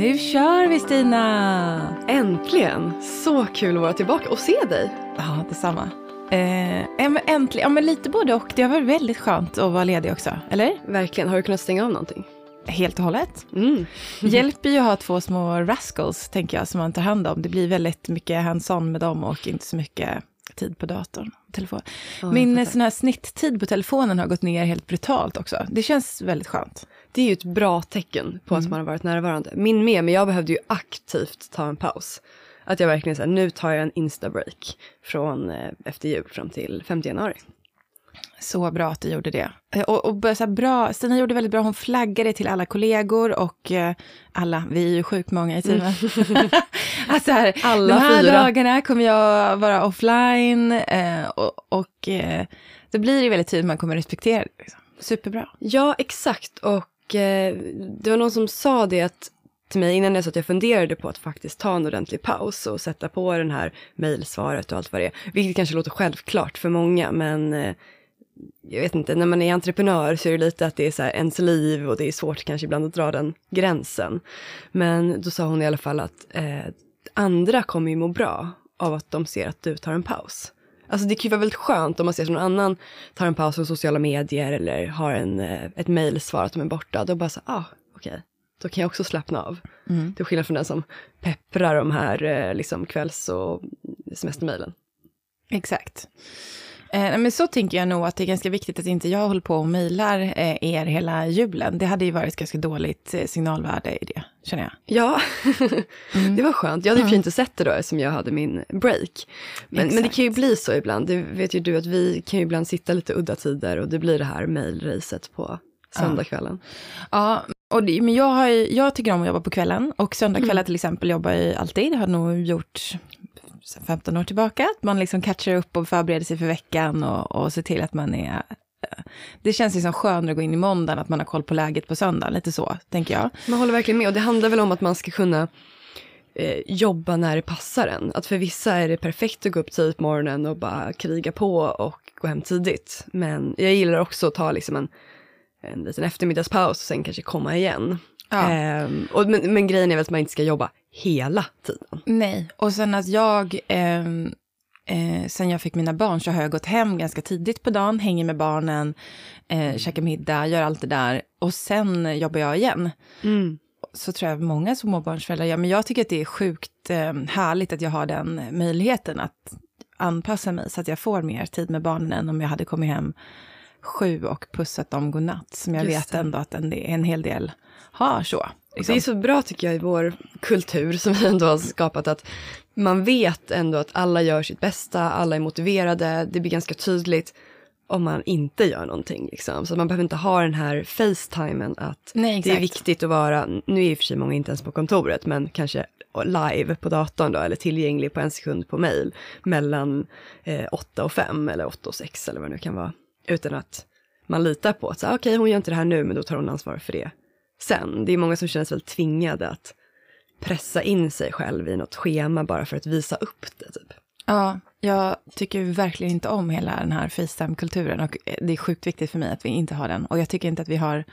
Nu kör vi Stina! Äntligen! Så kul att vara tillbaka och se dig. Ja, detsamma. Eh, äntligen, ja men lite både och. Det har varit väldigt skönt att vara ledig också, eller? Verkligen. Har du kunnat stänga av någonting? Helt och hållet. Mm. Hjälper ju att ha två små rascals, tänker jag, som man tar hand om. Det blir väldigt mycket hands-on med dem och inte så mycket tid på datorn. Telefon. Min sån här snitttid på telefonen har gått ner helt brutalt också. Det känns väldigt skönt. Det är ju ett bra tecken på att Mm. man har varit närvarande. Min med, men jag behövde ju aktivt ta en paus. Att jag verkligen säger nu tar jag en instabreak från eh, efter jul fram till 5 januari. Så bra att du gjorde det. Eh, Och, och så bra, Stina gjorde väldigt bra, hon flaggade till alla kollegor och eh, alla, vi är ju sjukt många i teamet. alltså här, Alla de här fyra. dagarna kommer jag vara offline eh, och, och eh, då blir det väldigt tydligt att man kommer respektera det. Liksom. Superbra. Ja, exakt. Och eh, det var någon som sa det att, till mig innan jag så att jag funderade på att faktiskt ta en ordentlig paus och sätta på den här mejlsvaret och allt vad det är. Vilket kanske låter självklart för många, men eh, jag vet inte, när man är entreprenör så är det lite att det är så här ens liv och det är svårt kanske ibland att dra den gränsen. Men då sa hon i alla fall att eh, andra kommer ju må bra av att de ser att du tar en paus. Alltså det kan ju vara väldigt skönt om man ser att någon annan tar en paus på sociala medier eller har en, eh, ett mejlsvar att de är borta. Då bara så, ah, okej, då kan jag också slappna av. Mm. Till skillnad från den som pepprar de här eh, liksom kvälls och semestermejlen. Exakt. Eh, men så tänker jag nog att det är ganska viktigt att inte jag håller på och mejlar eh, er hela julen. Det hade ju varit ganska dåligt eh, signalvärde i det, känner jag. Ja, Mm. det var skönt. Jag hade ju inte sett det då eftersom jag hade min break. Men, men det kan ju bli så ibland. Det vet ju du att vi kan ju ibland sitta lite udda tider och det blir det här mejlracet på söndagskvällen. Ja, och det, men jag, har, jag tycker om att jobba på kvällen och söndagkvällar till exempel jobbar jag ju alltid, har nog gjort sedan 15 år tillbaka. Att man liksom catchar upp och förbereder sig för veckan och, och ser till att man är... eh, Det känns liksom skönare att gå in i måndagen, att man har koll på läget på söndagen, lite så, tänker jag. Man håller verkligen med och det handlar väl om att man ska kunna eh, jobba när det passar en. Att för vissa är det perfekt att gå upp tidigt på morgonen och bara kriga på och gå hem tidigt. Men jag gillar också att ta liksom en, en liten eftermiddagspaus och sen kanske komma igen. Ja. Ehm, och, men, men grejen är väl att man inte ska jobba hela tiden. Nej, och sen att jag, ehm, eh, sen jag fick mina barn så har jag gått hem ganska tidigt på dagen, hänger med barnen, eh, käkar middag, gör allt det där och sen jobbar jag igen. Så tror jag många småbarnsföräldrar gör, men jag tycker att det är sjukt eh, härligt att jag har den möjligheten att anpassa mig så att jag får mer tid med barnen än om jag hade kommit hem sju och pussat dem godnatt, som jag Just vet ändå att en, en hel del har så. liksom. Det är så bra tycker jag i vår kultur som vi ändå har skapat att man vet ändå att alla gör sitt bästa, alla är motiverade, det blir ganska tydligt om man inte gör någonting. Liksom. Så man behöver inte ha den här facetimen att Nej, det är viktigt att vara, nu är i och för sig många inte ens på kontoret, men kanske live på datorn då, eller tillgänglig på en sekund på mail mellan eh, 8 och 5 eller 8 och 6 eller vad det nu kan vara. Utan att man litar på att, okej okay, okej hon gör inte det här nu, men då tar hon ansvar för det sen. Det är många som känner sig väl tvingade att pressa in sig själv i något schema bara för att visa upp det. Typ. Ja, jag tycker verkligen inte om hela den här Facetime-kulturen och eh, det är sjukt viktigt för mig att vi inte har den. Och jag tycker inte att vi har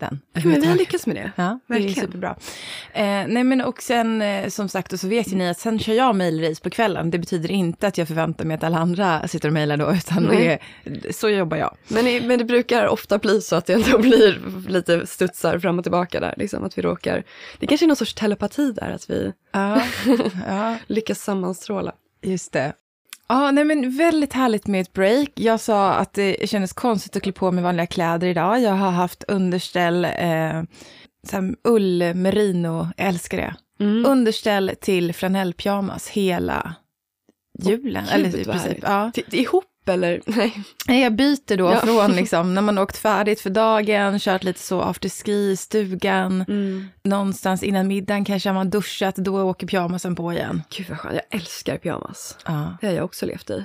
den. Men vi har lyckats med det. Ja, det är Verkligen. superbra. Eh, nej men och sen eh, som sagt, och så vet ju ni att sen kör jag mejlrace på kvällen. Det betyder inte att jag förväntar mig att alla andra sitter och mejlar då, utan det så jobbar jag. Men, men det brukar ofta bli så att det ändå blir lite studsar fram och tillbaka där. Liksom, att vi råkar, det kanske är någon sorts telepati där, att vi Ja, ja. lyckas sammanstråla. Just det. Ja, nej men väldigt härligt med ett break. Jag sa att det kändes konstigt att klä på mig vanliga kläder idag. Jag har haft underställ, eh, ull, merino, jag älskar det. Mm. Underställ till flanellpyjamas hela julen. Gud, eller i princip, ja. T- Ihop eller? Nej. Nej, Jag byter då Ja. från liksom, när man åkt färdigt för dagen, kört lite så afterski i stugan, någonstans innan middagen kanske man duschat, då åker pyjamasen på igen. Gud vad skönt, jag älskar pyjamas. Ja. Det har jag också levt i.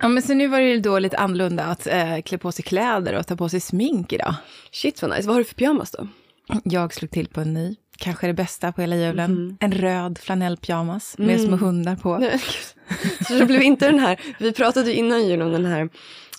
Ja, men så nu var det ju då lite annorlunda att eh, klä på sig kläder och ta på sig smink idag. Shit vad nice, vad har du för pyjamas då? Jag slog till på en ny, kanske det bästa på hela julen. En röd flanellpyjamas med små hundar på. Så det blev inte den här, vi pratade ju innan jul om den här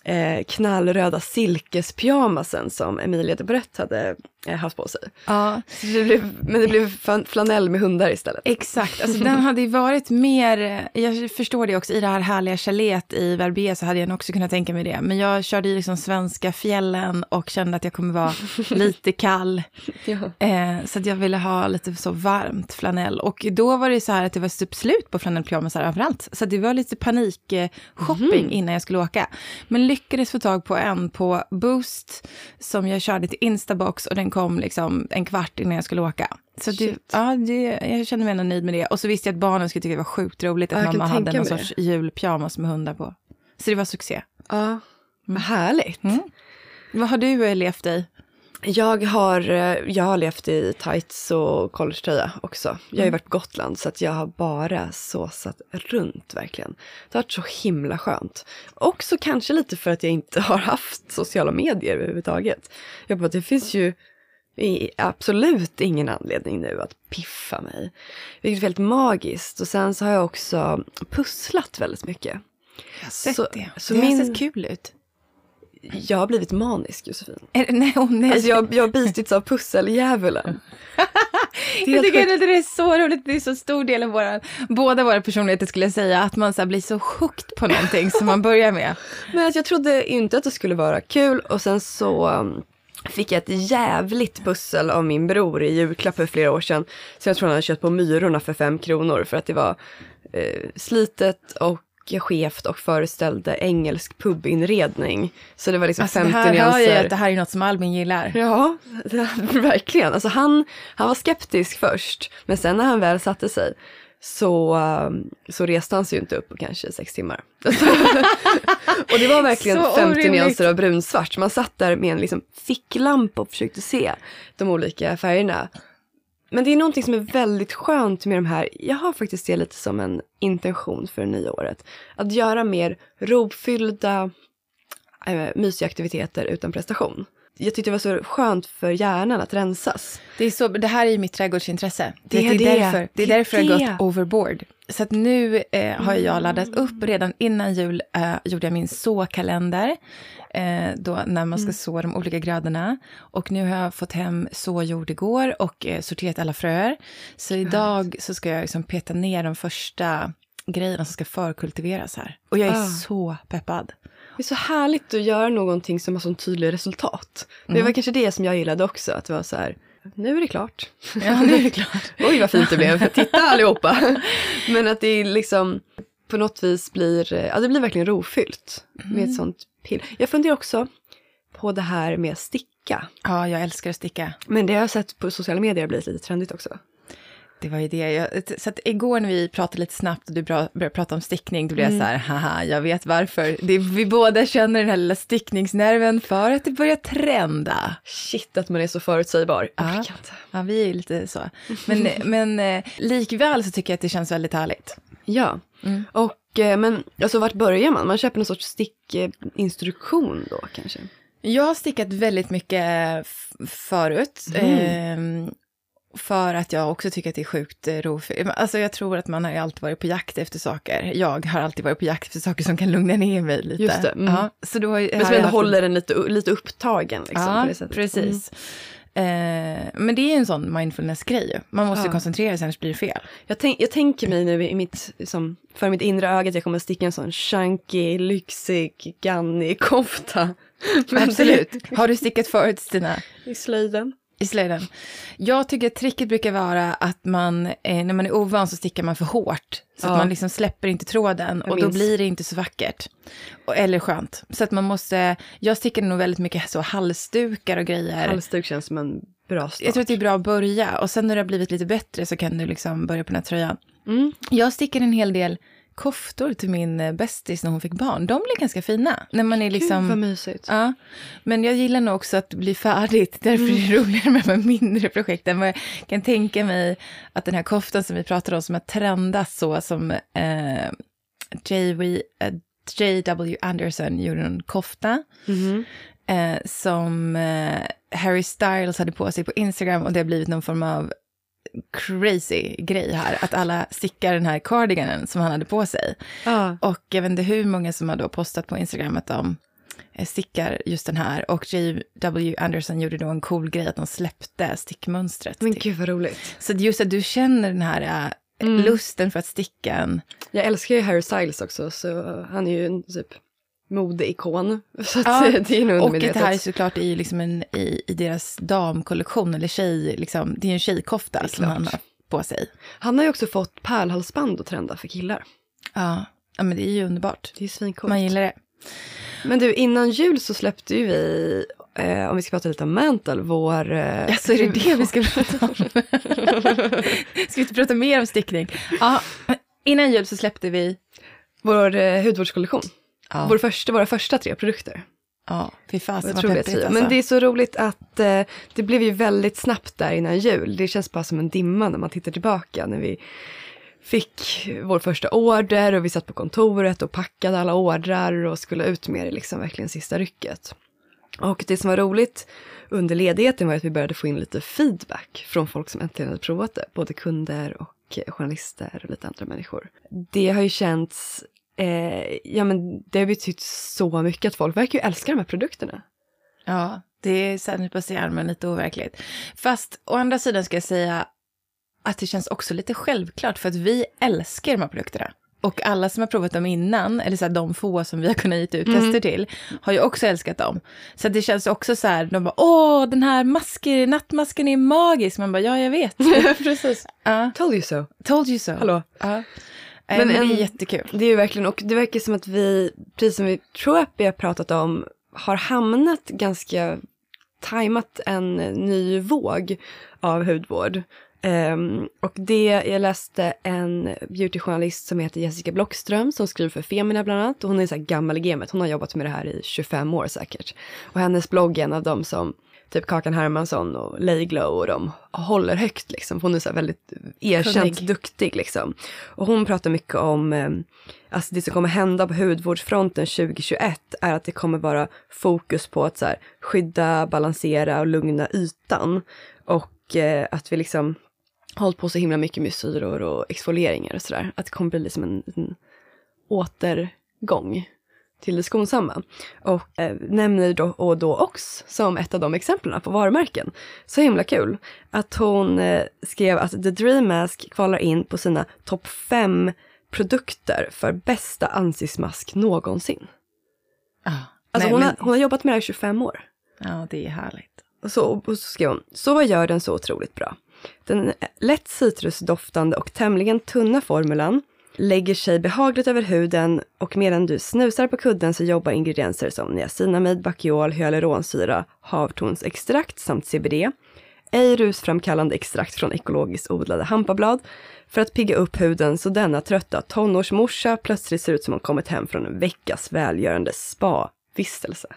eh, knallröda silkespyjamasen som Emilia de Brett hade eh, haft på sig. Ja, det blev, men det blev flanell med hundar istället. exakt. Alltså, den hade ju varit mer, jag förstår det också, i det här härliga chalet i Verbier så hade jag nog också kunnat tänka mig det. Men jag körde i liksom svenska fjällen och kände att jag kommer vara lite kall. Ja. Eh, så att jag ville ha lite så varmt flanell. Och då var det så här att det var typ slut på flanellpyjamasar överallt. Så det var lite panik-shopping innan jag skulle åka. Men lyckades få tag på en på Boost som jag körde till Instabox och den kom liksom en kvart innan jag skulle åka. Så det, ja, det, jag kände mig ändå nöjd med det. Och så visste jag att barnen skulle tycka det var sjukt roligt att Ja, mamma hade någon sorts julpyjamas med hundar på. Så det var succé. ja. Vad härligt. Mm. Vad har du eh, levt i? Jag har, eh, jag har levt i tights och collegetröja också. Jag har ju varit på Gotland så att jag har bara såsat runt verkligen. Det har varit så himla skönt. Också kanske lite för att jag inte har haft sociala medier överhuvudtaget. Jag bara, det finns ju absolut ingen anledning nu att piffa mig. Vilket är väldigt magiskt. Och sen så har jag också pusslat väldigt mycket. Jag har sett Så- det. så det har min- sett kul ut. Jag har blivit manisk Josefin. Är, nej, oh, nej. Alltså jag, jag har bitits av pusseldjävulen. Jag tycker sjukt. att det är så roligt, det är så stor del av våra, båda våra personligheter skulle jag säga, att man så blir så hooked på någonting som man börjar med. Men alltså jag trodde inte att det skulle vara kul och sen så um, fick jag ett jävligt pussel av min bror i julklapp för flera år sedan. Så jag tror han hade köpt på Myrorna för fem kronor för att det var eh, slitet och skevt och föreställde engelsk pubinredning. Så det var liksom Alltså, det 50 här hör jag nyanser. att det här är något som Albin gillar. Ja, det, verkligen. Alltså han, han var skeptisk först, men sen när han väl satte sig så, um, så reste han sig ju inte upp på kanske sex timmar. och det var verkligen Så 50 orimligt. nyanser av brunsvart. Man satt där med en liksom ficklampa och försökte se de olika färgerna. Men det är någonting som är väldigt skönt med de här, jag har faktiskt det lite som en intention för det nya året. Att göra mer robfyllda, äh, mysiga aktiviteter utan prestation. Jag tyckte det var så skönt för hjärnan att rensas. Det, är så, det här är ju mitt trädgårdsintresse. Det är det, det. är därför, det Det är är därför jag har det. gått overboard. Så att nu eh, har jag laddat upp, redan innan jul eh, gjorde jag min såkalender. Eh, då när man ska så de olika grödorna. Och nu har jag fått hem såjord igår och eh, sorterat alla fröer. Så idag så ska jag liksom peta ner de första grejerna som ska förkultiveras här. Och jag är Ah. så peppad. Det är så härligt att göra någonting som har sån tydlig resultat. Det var kanske det som jag gillade också, att det var så här, nu är det klart. Ja, nu är det klart. Oj vad fint det blev, titta allihopa. Men att det är liksom på något vis blir, ja det blir verkligen rofyllt med ett sånt pill. Jag funderar också på det här med sticka. Ja, jag älskar att sticka. Men det har jag sett på sociala medier har blivit lite trendigt också. Det var ju det. Jag, så att igår när vi pratade lite snabbt och du började prata om stickning, då blev jag så här, haha, jag vet varför. Det, vi båda känner den här lilla stickningsnerven för att det börjar trenda. Shit att man är så förutsägbar. Ja. Ja, vi är lite så. Men, men eh, likväl så tycker jag att det känns väldigt härligt. Ja, Mm. och eh, men alltså vart börjar man? Man köper någon sorts stickinstruktion då kanske? Jag har stickat väldigt mycket förut. ehm, för att jag också tycker att det är sjukt eh, rofyllt. Alltså jag tror att man har ju alltid varit på jakt efter saker. Jag har alltid varit på jakt efter saker som kan lugna ner mig lite. Just det, mm. Ja, så då har, Men som ändå haft- håller den lite, lite upptagen. Liksom, ja, precis. Eh, men det är en sån mindfulness-grej ju. Man måste Ja. koncentrera sig, annars blir det fel. Jag, tänk, jag tänker mig nu i mitt, liksom, för mitt inre öga att jag kommer att sticka en sån chunky, lyxig, gannig kofta. Absolut. Har du stickat förut, Stina? I slöjden. I slöjden. Jag tycker att tricket brukar vara att man, eh, när man är ovan så stickar man för hårt. Så Ja. att man liksom släpper inte tråden Jag och då blir det inte så vackert. Och, eller skönt. Så att man måste, jag stickar nog väldigt mycket så halsdukar och grejer. Halsduk känns som en bra start. Jag tror att det är bra att börja och sen när det har blivit lite bättre så kan du liksom börja på den här tröjan. Mm. Jag stickade en hel del koftor till min eh, bästis när hon fick barn. De blev ganska fina. När man är Gud liksom... vad mysigt. Ja, men jag gillar nog också att bli färdigt. Därför är det roligare med de här mindre projekten. Men jag kan tänka mig att den här koftan som vi pratade om, som har trendat så som eh, J.W. eh, J.W. Anderson gjorde en kofta. Mhm. Eh, som eh, Harry Styles hade på sig på Instagram och det har blivit någon form av crazy grej här. Att alla stickar den här cardiganen som han hade på sig. Ja. Och jag vet inte hur många som har då postat på Instagram att de eh, stickar just den här. Och J.W. Anderson gjorde då en cool grej att de släppte stickmönstret. Men gud vad roligt. Så just att du känner den här äh, Mm. lusten för att sticka en. Jag älskar ju Harry Styles också, så han är ju en typ modeikon. Så att Ja, det är nog Och det här är såklart i, liksom en, i, i deras damkollektion, eller tjej, liksom, det är en tjejkofta är som han klart. har på sig. Han har ju också fått pärlhalsband att trenda för killar. Ja, ja men det är ju underbart. Det är svincoolt. Man gillar det. Men du, innan jul så släppte ju vi, eh, om vi ska prata lite om Mantle, vår... Eh, Ja, så är det det vi ska prata om? ska vi inte prata mer om stickning? Ja, innan jul så släppte vi... Vår eh, hudvårdskollektion. Ja, Vår första, våra första tre produkter. ja fy fasen vad peppigt fina. alltså. Men det är så roligt att eh, det blev ju väldigt snabbt där innan jul. Det känns bara som en dimma när man tittar tillbaka. När vi fick vår första order och vi satt på kontoret och packade alla ordrar och skulle ut med det liksom verkligen sista rycket. Och det som var roligt under ledigheten var att vi började få in lite feedback från folk som äntligen hade provat det. Både kunder och eh, journalister och lite andra människor. Det har ju känts, eh, ja men det har betytt så mycket att folk verkar ju älska de här produkterna. Ja, det är så här nypa sig i armen lite overkligt. Fast å andra sidan ska jag säga att det känns också lite självklart för att vi älskar de här produkterna. Och alla som har provat dem innan, eller så här, de få som vi har kunnat ge ut tester till, har ju också älskat dem. Så det känns också så här, de bara åh, den här masken, nattmasken är magisk. Man bara, ja jag vet. Precis. Ja, Told you so. told you so. Hallå. Ja. Men, Men men en- det är jättekul. Det är ju verkligen, och det verkar som att vi, precis som vi tror att vi har pratat om, har hamnat ganska tajmat en ny våg av hudvård. Ehm, och det, jag läste en beautyjournalist som heter Jessica Blockström som skriver för Femina bland annat. Och hon är så här gammal i gamet, hon har jobbat med det här i 25 år säkert. Och hennes blogg är en av dem som typ Kakan Hermansson och Layglow och de håller högt liksom. Hon är så här väldigt erkänt Kunnig. duktig liksom. Och hon pratar mycket om, eh, alltså det som kommer hända på hudvårdsfronten 2021 är att det kommer vara fokus på att så här, skydda, balansera och lugna ytan. Och eh, att vi liksom hållit på så himla mycket med syror och exfolieringar och sådär. Att det kommer bli liksom en, en återgång till det skonsamma. Och eh, nämner då, och då Ox som ett av de exemplen på varumärken. Så himla kul att hon eh, skrev att The Dream Mask kvalar in på sina topp fem produkter för bästa ansiktsmask någonsin. Ja. Alltså Nej, hon, men- har, hon har jobbat med det här i 25 år. ja, det är härligt. Och så, och så skrev hon, så vad gör den så otroligt bra? Den lätt citrusdoftande och tämligen tunna formulan lägger sig behagligt över huden och medan du snusar på kudden så jobbar ingredienser som niacinamid, bakiol, hyaluronsyra, havtornsextrakt samt CBD, ej rusframkallande extrakt från ekologiskt odlade hampablad för att pigga upp huden så denna trötta tonårsmorsa plötsligt ser ut som hon kommit hem från en veckas välgörande spa-vistelse.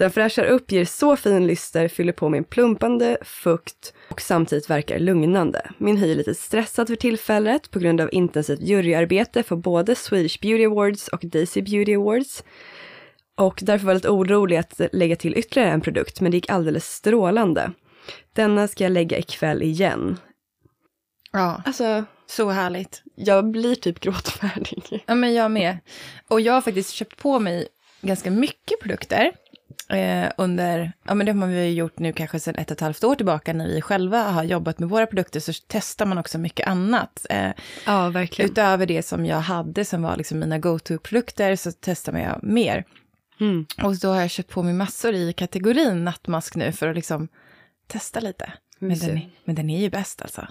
Den fräschar upp, ger så fin lyster, fyller på med en plumpande fukt och samtidigt verkar lugnande. Min hy är lite stressad för tillfället på grund av intensivt juryarbete för både Swedish Beauty Awards och Daisy Beauty Awards. Och därför var jag lite orolig att lägga till ytterligare en produkt, men det gick alldeles strålande. Denna ska jag lägga ikväll igen. Ja, Alltså, så härligt. jag blir typ gråtfärdig. Ja, men jag med. Och jag har faktiskt köpt på mig ganska mycket produkter eh, under, ja men det har vi gjort nu kanske sedan ett och ett halvt år tillbaka när vi själva har jobbat med våra produkter så testar man också mycket annat. Eh, Ja, verkligen. utöver det som jag hade som var liksom mina go-to-produkter så testar man jag mer. Mm. Och då har jag köpt på mig massor i kategorin nattmask nu för att liksom testa lite. Men den, är, men den är ju bäst alltså.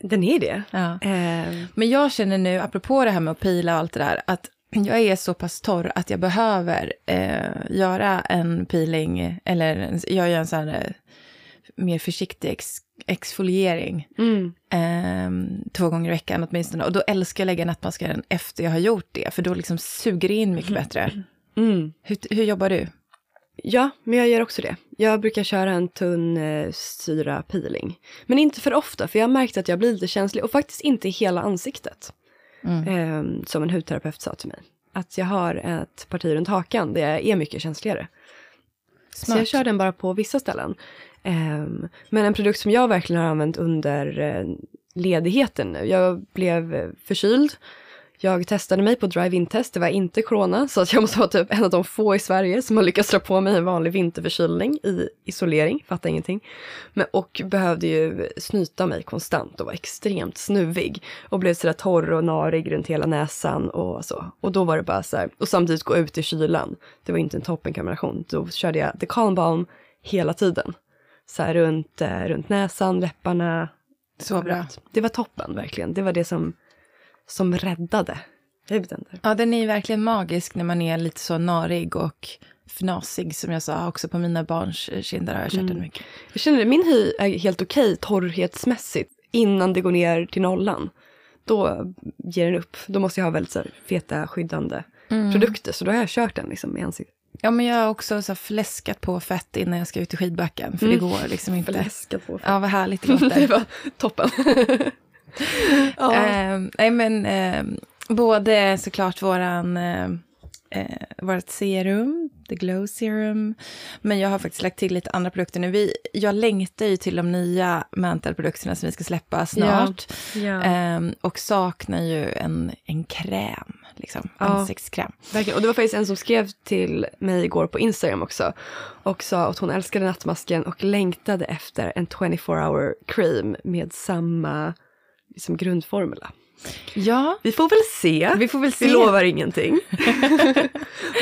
Den är det. Ja. Eh, Men jag känner nu, apropå det här med att pila och allt det där, att jag är så pass torr att jag behöver eh, göra en peeling, eller jag gör en sån här eh, mer försiktig ex, exfoliering mm. eh, två gånger i veckan åtminstone. Och då älskar jag att lägga nattmasken efter jag har gjort det, för då liksom suger det in mycket bättre. Mm. Hur, hur jobbar du? Ja, men jag gör också det. Jag brukar köra en tunn eh, syra peeling. Men inte för ofta, för jag har märkt att jag blir lite känslig. Och faktiskt inte i hela ansiktet. Mm. Eh, som en hudterapeut sa till mig. Att jag har ett parti runt hakan där jag är mycket känsligare. Så Smart. jag kör den bara på vissa ställen. Ehm, men en produkt som jag verkligen har använt under eh, ledigheten nu. Jag blev eh, förkyld. Jag testade mig på drive-in-test, det var inte corona, så att jag måste vara typ en av de få i Sverige som har lyckats dra på mig en vanlig vinterförkylning i isolering, fattar ingenting. Men, och behövde ju snyta mig konstant och var extremt snuvig. Och blev sådär torr och narig runt hela näsan och så. Och då var det bara så här, och samtidigt gå ut i kylan. Det var inte en toppen kombination. Då körde jag The Calm Balm hela tiden. Så här runt, eh, runt näsan, läpparna. Så bra. Det var toppen verkligen. Det var det som som räddade huden. Ja, den är verkligen magisk när man är lite så narig och fnasig som jag sa också på mina barns kinder har jag mm. den mycket. Jag känner att min hy är helt okej torrhetsmässigt innan det går ner till nollan. Då ger den upp. Då måste jag ha väldigt så här, feta skyddande mm. produkter så då har jag kört den liksom i ansiktet. Ja, men jag har också så fläskat på fett innan jag ska ut i skidbacken. För mm. det går liksom inte. Fläskat på fett. Ja, vad härligt det låter. det var toppen. ja. eh, nej men eh, både såklart våran eh, eh, vårt serum, the glow serum. Men jag har faktiskt lagt till lite andra produkter nu. Vi, jag längtar ju till de nya Mantle-produkterna som vi ska släppa snart. Ja, ja. Eh, och saknar ju en, en kräm, liksom, ja, ansiktskräm. Verkligen. Och det var faktiskt en som skrev till mig igår på Instagram också. Och sa att hon älskade nattmasken och längtade efter en 24 hour cream med samma liksom grundformula. Ja. Vi får väl se. Vi får väl se. Vi lovar ingenting.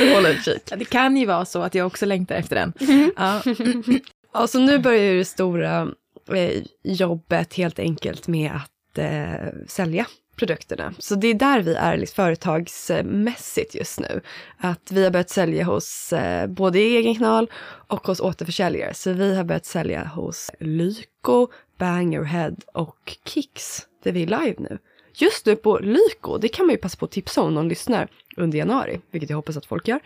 Vi håller utkik. Ja, det kan ju vara så att jag också längtar efter den. Mm. Ja. ja, så nu börjar det stora eh, jobbet helt enkelt med att eh, sälja produkterna. Så det är där vi är liksom företagsmässigt just nu. Att vi har börjat sälja hos eh, både egen kanal och hos återförsäljare. Så vi har börjat sälja hos Lyko, Bangerhead och Kicks där vi live nu. Just nu på Lyko, det kan man ju passa på att tipsa om någon lyssnar under januari, vilket jag hoppas att folk gör.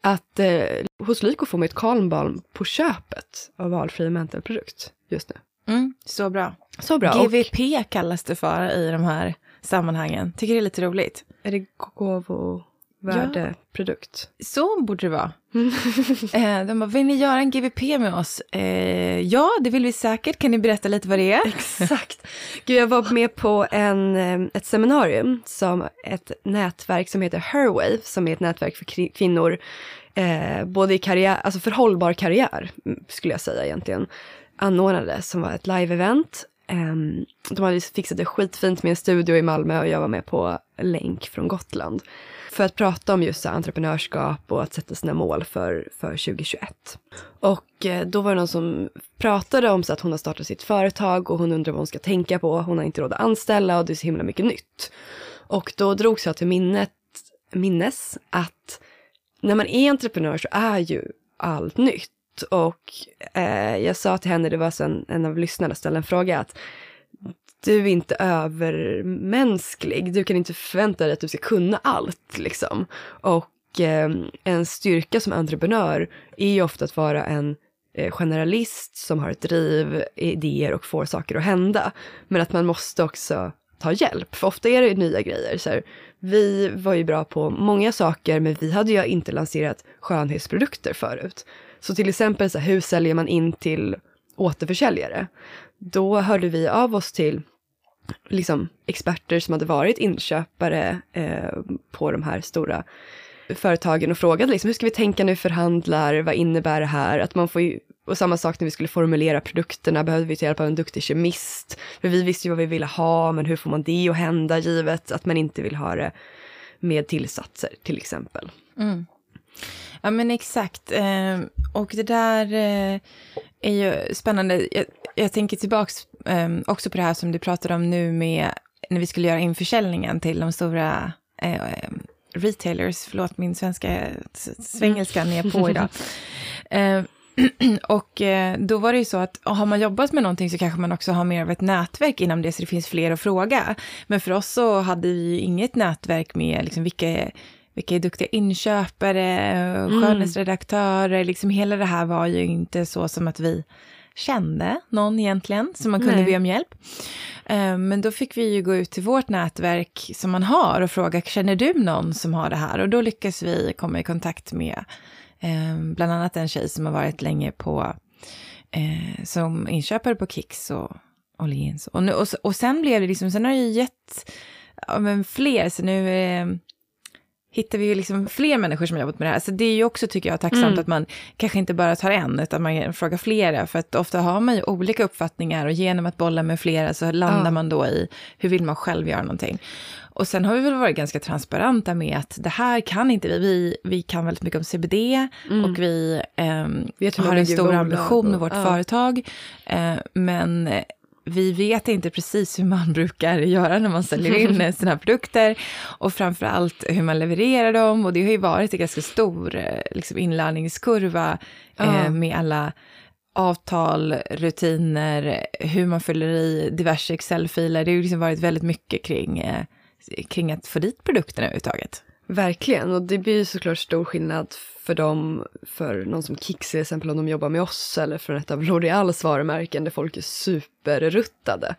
Att eh, hos Lyko får man ett kalmbalm på köpet av valfri mentalprodukt just nu. Mm, så bra. Så bra. GVP och... kallas det för i de här sammanhangen. Tycker det är lite roligt. Är det gåvo värdeprodukt. Ja, så borde det vara. eh, de bara, vill ni göra en GVP med oss? Eh, ja, det vill vi säkert. Kan ni berätta lite vad det är? Exakt. Gud, jag var med på en, eh, ett seminarium som ett nätverk som heter Herwave, som är ett nätverk för kvinnor, eh, både i karriär, alltså för hållbar karriär, skulle jag säga egentligen, anordnade, som var ett live-event. Um, de hade fixat det skitfint med en studio i Malmö och jag var med på länk från Gotland för att prata om just entreprenörskap och att sätta sina mål för, för 2021. Och eh, då var det någon som pratade om så att hon har startat sitt företag och hon undrar vad hon ska tänka på. Hon har inte råd att anställa och det är så himla mycket nytt. Och då drogs jag till minnet, minnes att när man är entreprenör så är ju allt nytt. Och eh, jag sa till henne, det var så en, en av lyssnarna ställde en fråga, att du är inte övermänsklig. Du kan inte förvänta dig att du ska kunna allt liksom. Och eh, en styrka som entreprenör är ju ofta att vara en eh, generalist som har ett driv, idéer och får saker att hända. Men att man måste också ta hjälp, för ofta är det nya grejer. Så här, vi var ju bra på många saker, men vi hade ju inte lanserat skönhetsprodukter förut. Så till exempel, så här, hur säljer man in till återförsäljare? då hörde vi av oss till liksom, experter som hade varit inköpare eh, på de här stora företagen och frågade liksom, hur ska vi tänka när vi förhandlar, vad innebär det här? Att man får ju, och samma sak när vi skulle formulera produkterna behövde vi ta hjälp av en duktig kemist. För vi visste ju vad vi ville ha, men hur får man det att hända givet att man inte vill ha det med tillsatser till exempel. Mm. Ja men exakt. Eh, och det där eh, är ju spännande. Jag, jag tänker tillbaks eh, också på det här som du pratade om nu med när vi skulle göra införsäljningen till de stora eh, retailers. Förlåt, min svenska svengelskan är på idag. Eh, och då var det ju så att har man jobbat med någonting så kanske man också har mer av ett nätverk inom det, så det finns fler att fråga. Men för oss så hade vi inget nätverk med liksom vilka vilka är duktiga inköpare, mm. skönhetsredaktörer, liksom hela det här var ju inte så som att vi kände någon egentligen, som man kunde Nej. be om hjälp. Eh, men då fick vi ju gå ut till vårt nätverk som man har och fråga, känner du någon som har det här? Och då lyckas vi komma i kontakt med eh, bland annat en tjej som har varit länge på, eh, som inköpare på Kicks och Åhléns. Och, och, och sen blev det liksom, sen har det ju gett ja, men fler, så nu eh, hittar vi ju liksom fler människor som har jobbat med det här. Så det är ju också, tycker jag, tacksamt Mm. att man kanske inte bara tar en, utan man frågar flera, för att ofta har man ju olika uppfattningar och genom att bolla med flera så landar Ja. man då i hur vill man själv göra någonting. Och sen har vi väl varit ganska transparenta med att det här kan inte vi, vi, vi kan väldigt mycket om CBD och vi hur man har en stor ambition med vårt ja. företag, eh, men eh, vi vet inte precis hur man brukar göra när man säljer in eh, sina produkter och framför allt hur man levererar dem och det har ju varit en ganska stor eh, liksom inlärningskurva eh, Ja. med alla avtal, rutiner, hur man fyller i diverse Excel-filer. Det har ju liksom varit väldigt mycket kring, eh, kring att få dit produkterna överhuvudtaget. Verkligen, och det blir ju såklart stor skillnad för dem, för någon som Kicks till exempel om de jobbar med oss eller från ett av L'Oreals varumärken där folk är superruttade.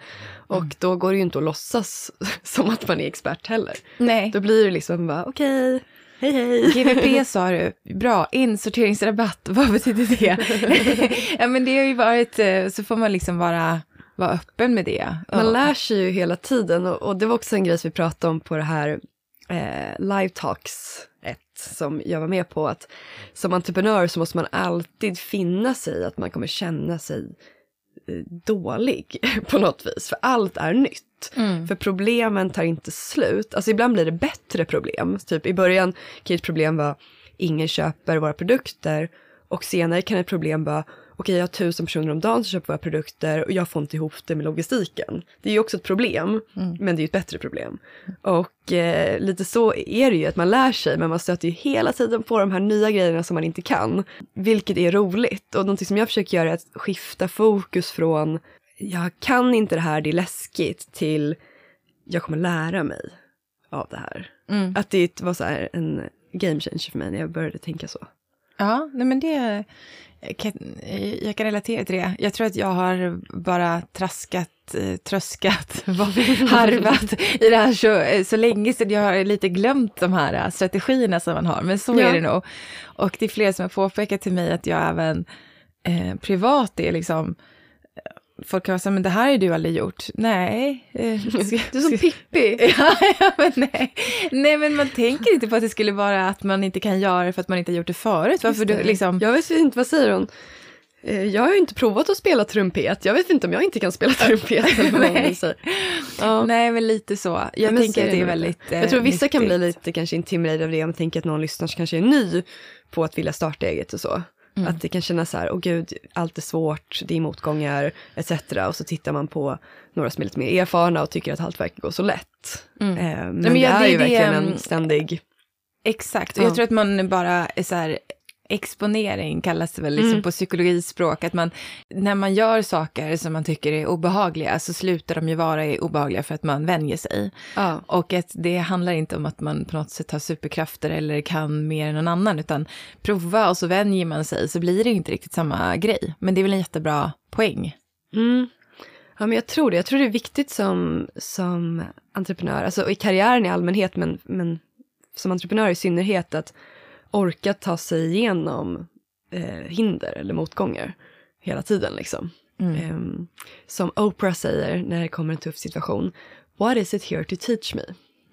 Och då går det ju inte att låtsas som att man är expert heller. Nej. Då blir det liksom bara okej, hej hej. GVP sa du, bra, insorteringsrabatt, vad betyder det? ja men det har ju varit, eh, så får man liksom vara, vara öppen med det. Man Ja. lär sig ju hela tiden och, och det var också en grej som vi pratade om på det här eh, Live Talks 1 som jag var med på att som entreprenör så måste man alltid finna sig att man kommer känna sig eh, dålig på något vis, för allt är nytt. Mm. För problemen tar inte slut. Alltså ibland blir det bättre problem. Typ i början kan ett problem vara ingen köper våra produkter och senare kan ett problem vara okej jag har tusen personer om dagen som köper våra produkter och jag får inte ihop det med logistiken. Det är ju också ett problem, men det är ju ett bättre problem. Och eh, lite så är det ju, att man lär sig men man stöter ju hela tiden på de här nya grejerna som man inte kan. Vilket är roligt och någonting som jag försöker göra är att skifta fokus från jag kan inte det här, det är läskigt till jag kommer lära mig av det här. Mm. Att det var så här en game changer för mig när jag började tänka så. Ja, nej men det, jag kan, relatera till det. Jag tror att jag har bara traskat, eh, tröskat, harvat i det här så, så länge så jag har lite glömt de här eh, strategierna som man har, men så Ja. är det nog. Och det är fler som har påpekat till mig att jag även eh, privat är liksom, eh, folk kan vara så här, men det här har du aldrig gjort. Nej. Eh, Du är som Pippi. Ja, ja, men nej. nej, men man tänker inte på att det skulle vara att man inte kan göra det för att man inte har gjort det förut. Varför du liksom... Jag vet inte, vad säger hon? Eh, Jag har ju inte provat att spela trumpet. Jag vet inte om jag inte kan spela trumpet. eller vad Nej. Ja. Nej, men lite så. Jag men tänker att det är väldigt eh, Jag tror vissa kan bli nyttigt. lite kanske intimiderade av det om man tänker att någon lyssnar som kanske är ny på att vilja starta eget och så. Mm. Att det kan kännas så här, åh gud, allt är svårt, det är motgångar etc. Och så tittar man på några som är lite mer erfarna och tycker att allt verkar gå så lätt. Mm. Eh, men, men det är det ju det, verkligen mm, en ständig... Exakt, och Ja. jag tror att man bara är så här, exponering kallas det väl liksom Mm. på psykologispråk, att man, när man gör saker som man tycker är obehagliga så slutar de ju vara obehagliga för att man vänjer sig. Ja. Och att det handlar inte om att man på något sätt har superkrafter eller kan mer än någon annan, utan prova och så vänjer man sig så blir det inte riktigt samma grej. Men det är väl en jättebra poäng. Mm. Ja, men jag tror det. Jag tror det är viktigt som, som entreprenör, alltså i karriären i allmänhet, men, men som entreprenör i synnerhet, att orka ta sig igenom eh, hinder eller motgångar hela tiden. Liksom. Ehm, som Oprah säger när det kommer en tuff situation, what is it here to teach me?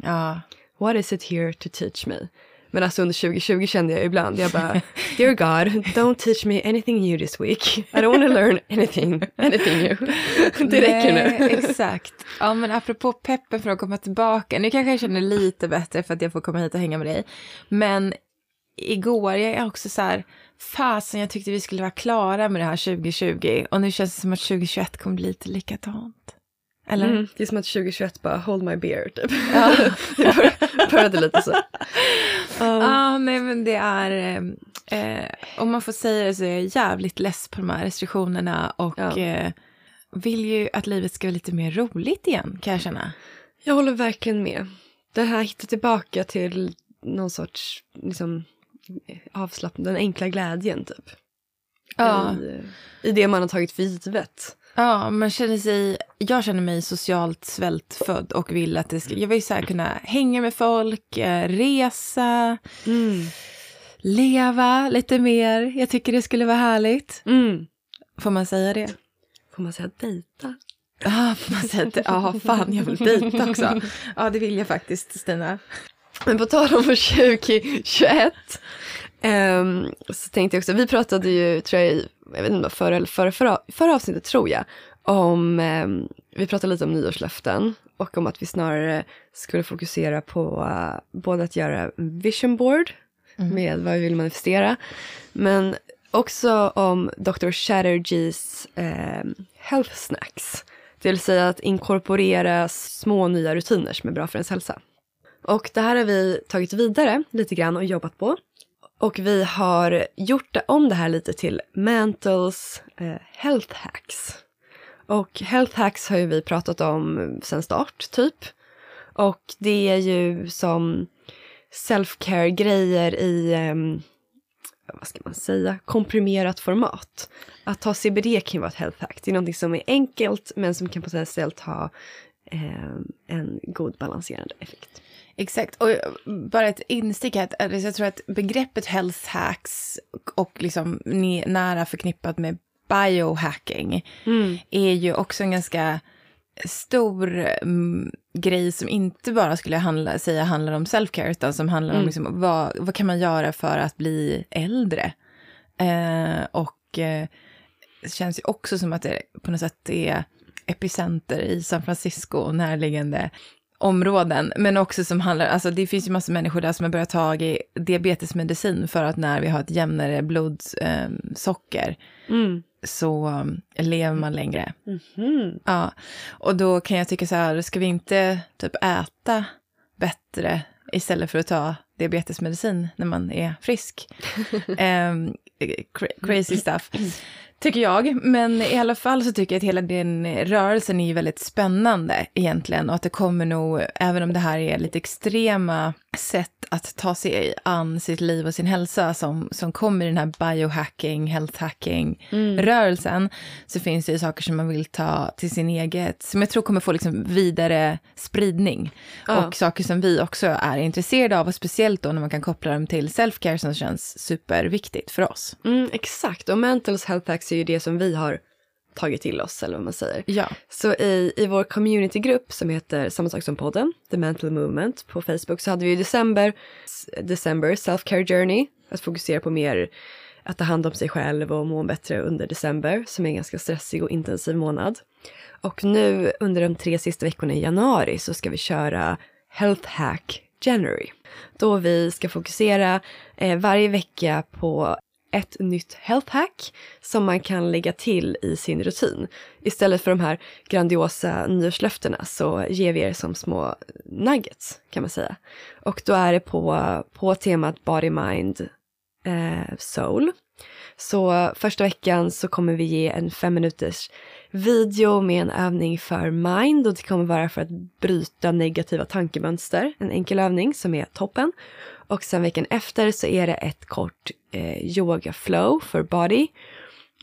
Ja, What is it here to teach me? Men alltså under 2020 kände jag ibland, jag bara, dear God, don't teach me anything new this week. I don't want to learn anything, anything new. Det räcker Nej, nu. Exakt. Ja, men apropå peppen för att komma tillbaka. Nu kanske jag känner lite bättre för att jag får komma hit och hänga med dig. Men igår, jag är också så här, fasen jag tyckte vi skulle vara klara med det här 2020. Och nu känns det som att 2021 kommer bli lite likadant. Eller? Mm, det är som att 2021 bara, hold my beer, typ. det bör- började lite så. Ja, nej men det är, eh, om man får säga det så är jag jävligt less på de här restriktionerna och Ja. eh, vill ju att livet ska vara lite mer roligt igen, kan jag känna. Jag håller verkligen med. Det här hitta tillbaka till någon sorts, liksom, avslappning, den enkla glädjen, typ. Ja. I, I det man har tagit för givet. Ja, man känner sig, jag känner mig socialt svältfödd och vill att det ska, jag vill så här kunna hänga med folk, eh, resa, Mm. leva lite mer. Jag tycker det skulle vara härligt. Mm. Får man säga det? Får man säga dejta? Ja, på något sätt. Ja, fan, jag vill dejta också. Ja, det vill jag faktiskt, Stina. Men på tal om 2021 um, så tänkte jag också, vi pratade ju, tror jag, jag vet inte, förra, förra, förra, förra avsnittet tror jag, om, um, vi pratade lite om nyårslöften och om att vi snarare skulle fokusera på uh, både att göra vision board mm. med vad vi vill manifestera, men också om Dr. Chatterjees um, health snacks. Det vill säga att inkorporera små nya rutiner som är bra för ens hälsa. Och det här har vi tagit vidare lite grann och jobbat på. Och vi har gjort om det här lite till Mantles eh, Health Hacks. Och Health Hacks har ju vi pratat om sen start, typ. Och det är ju som self-care-grejer i, eh, vad ska man säga, komprimerat format. Att ta CBD kan ju vara ett health hack. Det är någonting som är enkelt men som kan potentiellt ha eh, en god balanserande effekt. Exakt, och bara ett instick här, jag tror att begreppet health hacks och liksom nära förknippat med biohacking mm. är ju också en ganska stor mm, grej som inte bara skulle handla, säga handlar om self-care, utan som handlar mm. om liksom, vad, vad kan man göra för att bli äldre? Eh, och eh, det känns ju också som att det på något sätt är epicenter i San Francisco och närliggande områden, men också som handlar, alltså det finns ju massor människor där som har börjat ta i diabetesmedicin för att när vi har ett jämnare blodsocker eh, mm. så um, lever man längre. Mm -hmm. Ja, och då kan jag tycka så här, ska vi inte typ äta bättre istället för att ta diabetesmedicin när man är frisk? um, crazy stuff. Tycker jag, men i alla fall så tycker jag att hela den rörelsen är ju väldigt spännande egentligen och att det kommer nog, även om det här är lite extrema sätt att ta sig an sitt liv och sin hälsa som, som kommer i den här biohacking, health hacking mm. rörelsen, så finns det ju saker som man vill ta till sin eget, som jag tror kommer få liksom vidare spridning. Ja. Och saker som vi också är intresserade av, och speciellt då när man kan koppla dem till self-care som känns superviktigt för oss. Mm, exakt, och mental health hacks är ju det som vi har tagit till oss, eller vad man säger. Ja. Så i, i vår communitygrupp som heter samma sak som podden, The Mental Movement på Facebook, så hade vi i december, december Self-Care Journey, att fokusera på mer att ta hand om sig själv och må bättre under december, som är en ganska stressig och intensiv månad. Och nu under de tre sista veckorna i januari så ska vi köra Health Hack January. Då vi ska fokusera eh, varje vecka på ett nytt health hack som man kan lägga till i sin rutin. Istället för de här grandiosa nyårslöftena så ger vi er som små nuggets kan man säga. Och då är det på, på temat body, mind, eh, soul. Så första veckan så kommer vi ge en fem minuters video med en övning för mind och det kommer vara för att bryta negativa tankemönster. En enkel övning som är toppen. Och sen veckan efter så är det ett kort eh, yoga flow för body.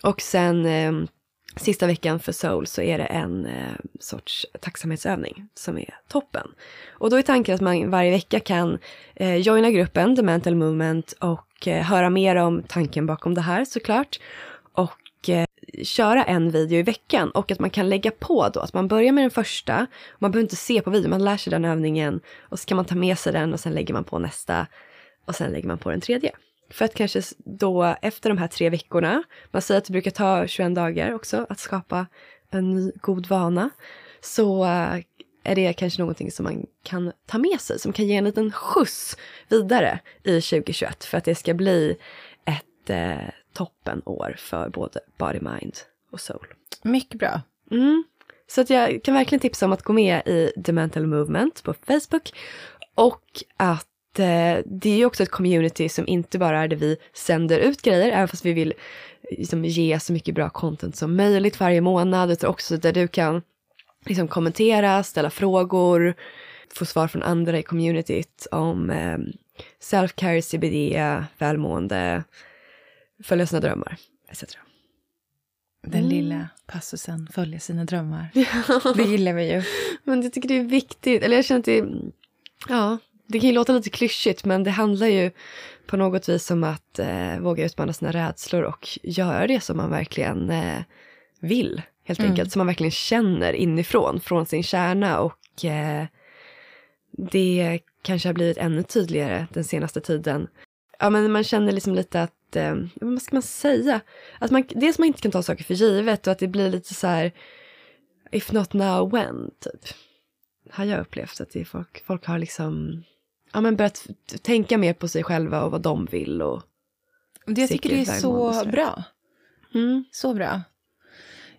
Och sen eh, sista veckan för soul så är det en eh, sorts tacksamhetsövning som är toppen. Och då är tanken att man varje vecka kan eh, joina gruppen, The Mental Movement, och eh, höra mer om tanken bakom det här såklart. Och Eh, köra en video i veckan och att man kan lägga på då, att man börjar med den första, man behöver inte se på videon, man lär sig den övningen och så kan man ta med sig den och sen lägger man på nästa och sen lägger man på den tredje. För att kanske då efter de här tre veckorna, man säger att det brukar ta 21 dagar också att skapa en ny god vana, så eh, är det kanske någonting som man kan ta med sig, som kan ge en liten skjuts vidare i 2021 för att det ska bli ett eh, toppenår för både body, mind och soul. Mycket bra. Mm. Så att jag kan verkligen tipsa om att gå med i The Mental Movement på Facebook och att eh, det är ju också ett community som inte bara är där vi sänder ut grejer, även fast vi vill liksom, ge så mycket bra content som möjligt varje månad, utan också där du kan liksom, kommentera, ställa frågor, få svar från andra i communityt om eh, self-care, CBD, välmående, följa sina drömmar, etc. Den mm. lilla passusen, följa sina drömmar. det gillar vi ju. Men jag tycker det är viktigt, eller jag känner att det, ja, det kan ju låta lite klyschigt men det handlar ju på något vis om att eh, våga utmana sina rädslor och göra det som man verkligen eh, vill helt mm. enkelt, som man verkligen känner inifrån, från sin kärna. Och eh, det kanske har blivit ännu tydligare den senaste tiden. Ja, men man känner liksom lite att, eh, vad ska man säga? Att man, dels man inte kan ta saker för givet och att det blir lite så här, if not now when, typ. Har jag upplevt att det folk, folk har liksom, ja men börjat tänka mer på sig själva och vad de vill och jag tycker det är så bra. Mm. Så bra.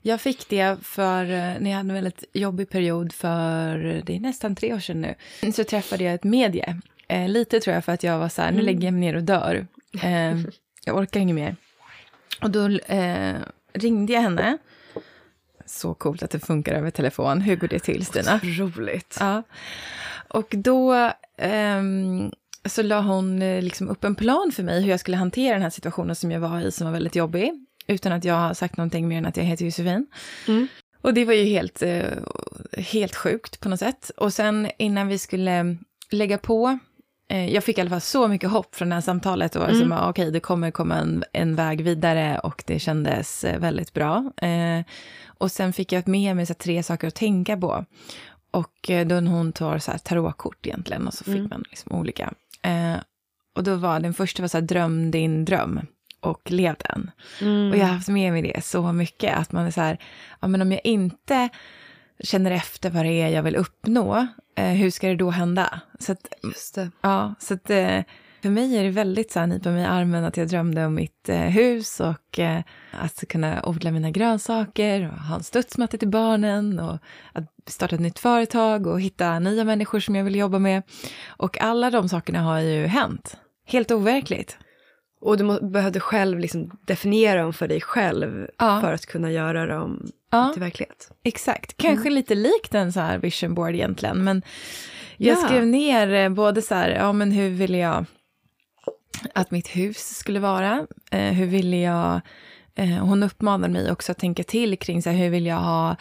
Jag fick det för, eh, när jag hade en väldigt jobbig period för, det är nästan tre år sedan nu, så träffade jag ett medie. Eh, lite tror jag för att jag var så här, nu mm. lägger jag mig ner och dör. Eh, jag orkar inget mer. Och då eh, ringde jag henne. Så coolt att det funkar över telefon. Hur går det till Stina? Otroligt. Ja. Och då ehm, så la hon eh, liksom upp en plan för mig hur jag skulle hantera den här situationen som jag var i, som var väldigt jobbig. Utan att jag har sagt någonting mer än att jag heter Josefin. Mm. Och det var ju helt, eh, helt sjukt på något sätt. Och sen innan vi skulle lägga på, jag fick i alla fall så mycket hopp från det här samtalet. Och var mm. okej, okay, det kommer komma en, en väg vidare och det kändes väldigt bra. och sen fick jag med mig så tre saker att tänka på. Och då hon tar så här tarotkort egentligen och så fick mm. man liksom olika Eh, och då var den första var så här, dröm din dröm och lev den. Mm. Och jag har haft med mig det så mycket, att man är så här, ja men om jag inte känner efter vad det är jag vill uppnå, eh, hur ska det då hända? Så att, Just det. Ja, så att eh, för mig är det väldigt så här, nypa mig i armen att jag drömde om mitt eh, hus och eh, att kunna odla mina grönsaker och ha en studsmatta till barnen och att starta ett nytt företag och hitta nya människor som jag vill jobba med. Och alla de sakerna har ju hänt. Helt overkligt. Och du behövde själv liksom definiera dem för dig själv ja. för att kunna göra dem ja. till verklighet. Exakt, kanske mm. lite likt en så här vision board egentligen. Men jag ja. skrev ner eh, både så här, ja men hur vill jag att mitt hus skulle vara? Eh, hur ville jag... Eh, hon uppmanade mig också att tänka till kring så här, hur vill jag ha...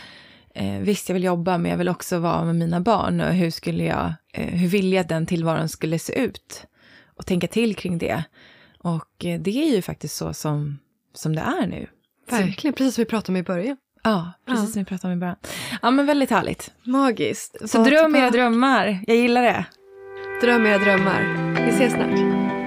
Eh, visst, jag vill jobba, men jag vill också vara med mina barn. Och hur, skulle jag, eh, hur vill jag att den tillvaron skulle se ut? Och tänka till kring det. Och eh, det är ju faktiskt så som, som det är nu. Verkligen, precis som vi pratade om i början. Ja, precis ja. som vi pratade om i början. Ja, men väldigt härligt. Magiskt. Så dröm era drömmar. Jag gillar det. Dröm era drömmar. Vi ses snart.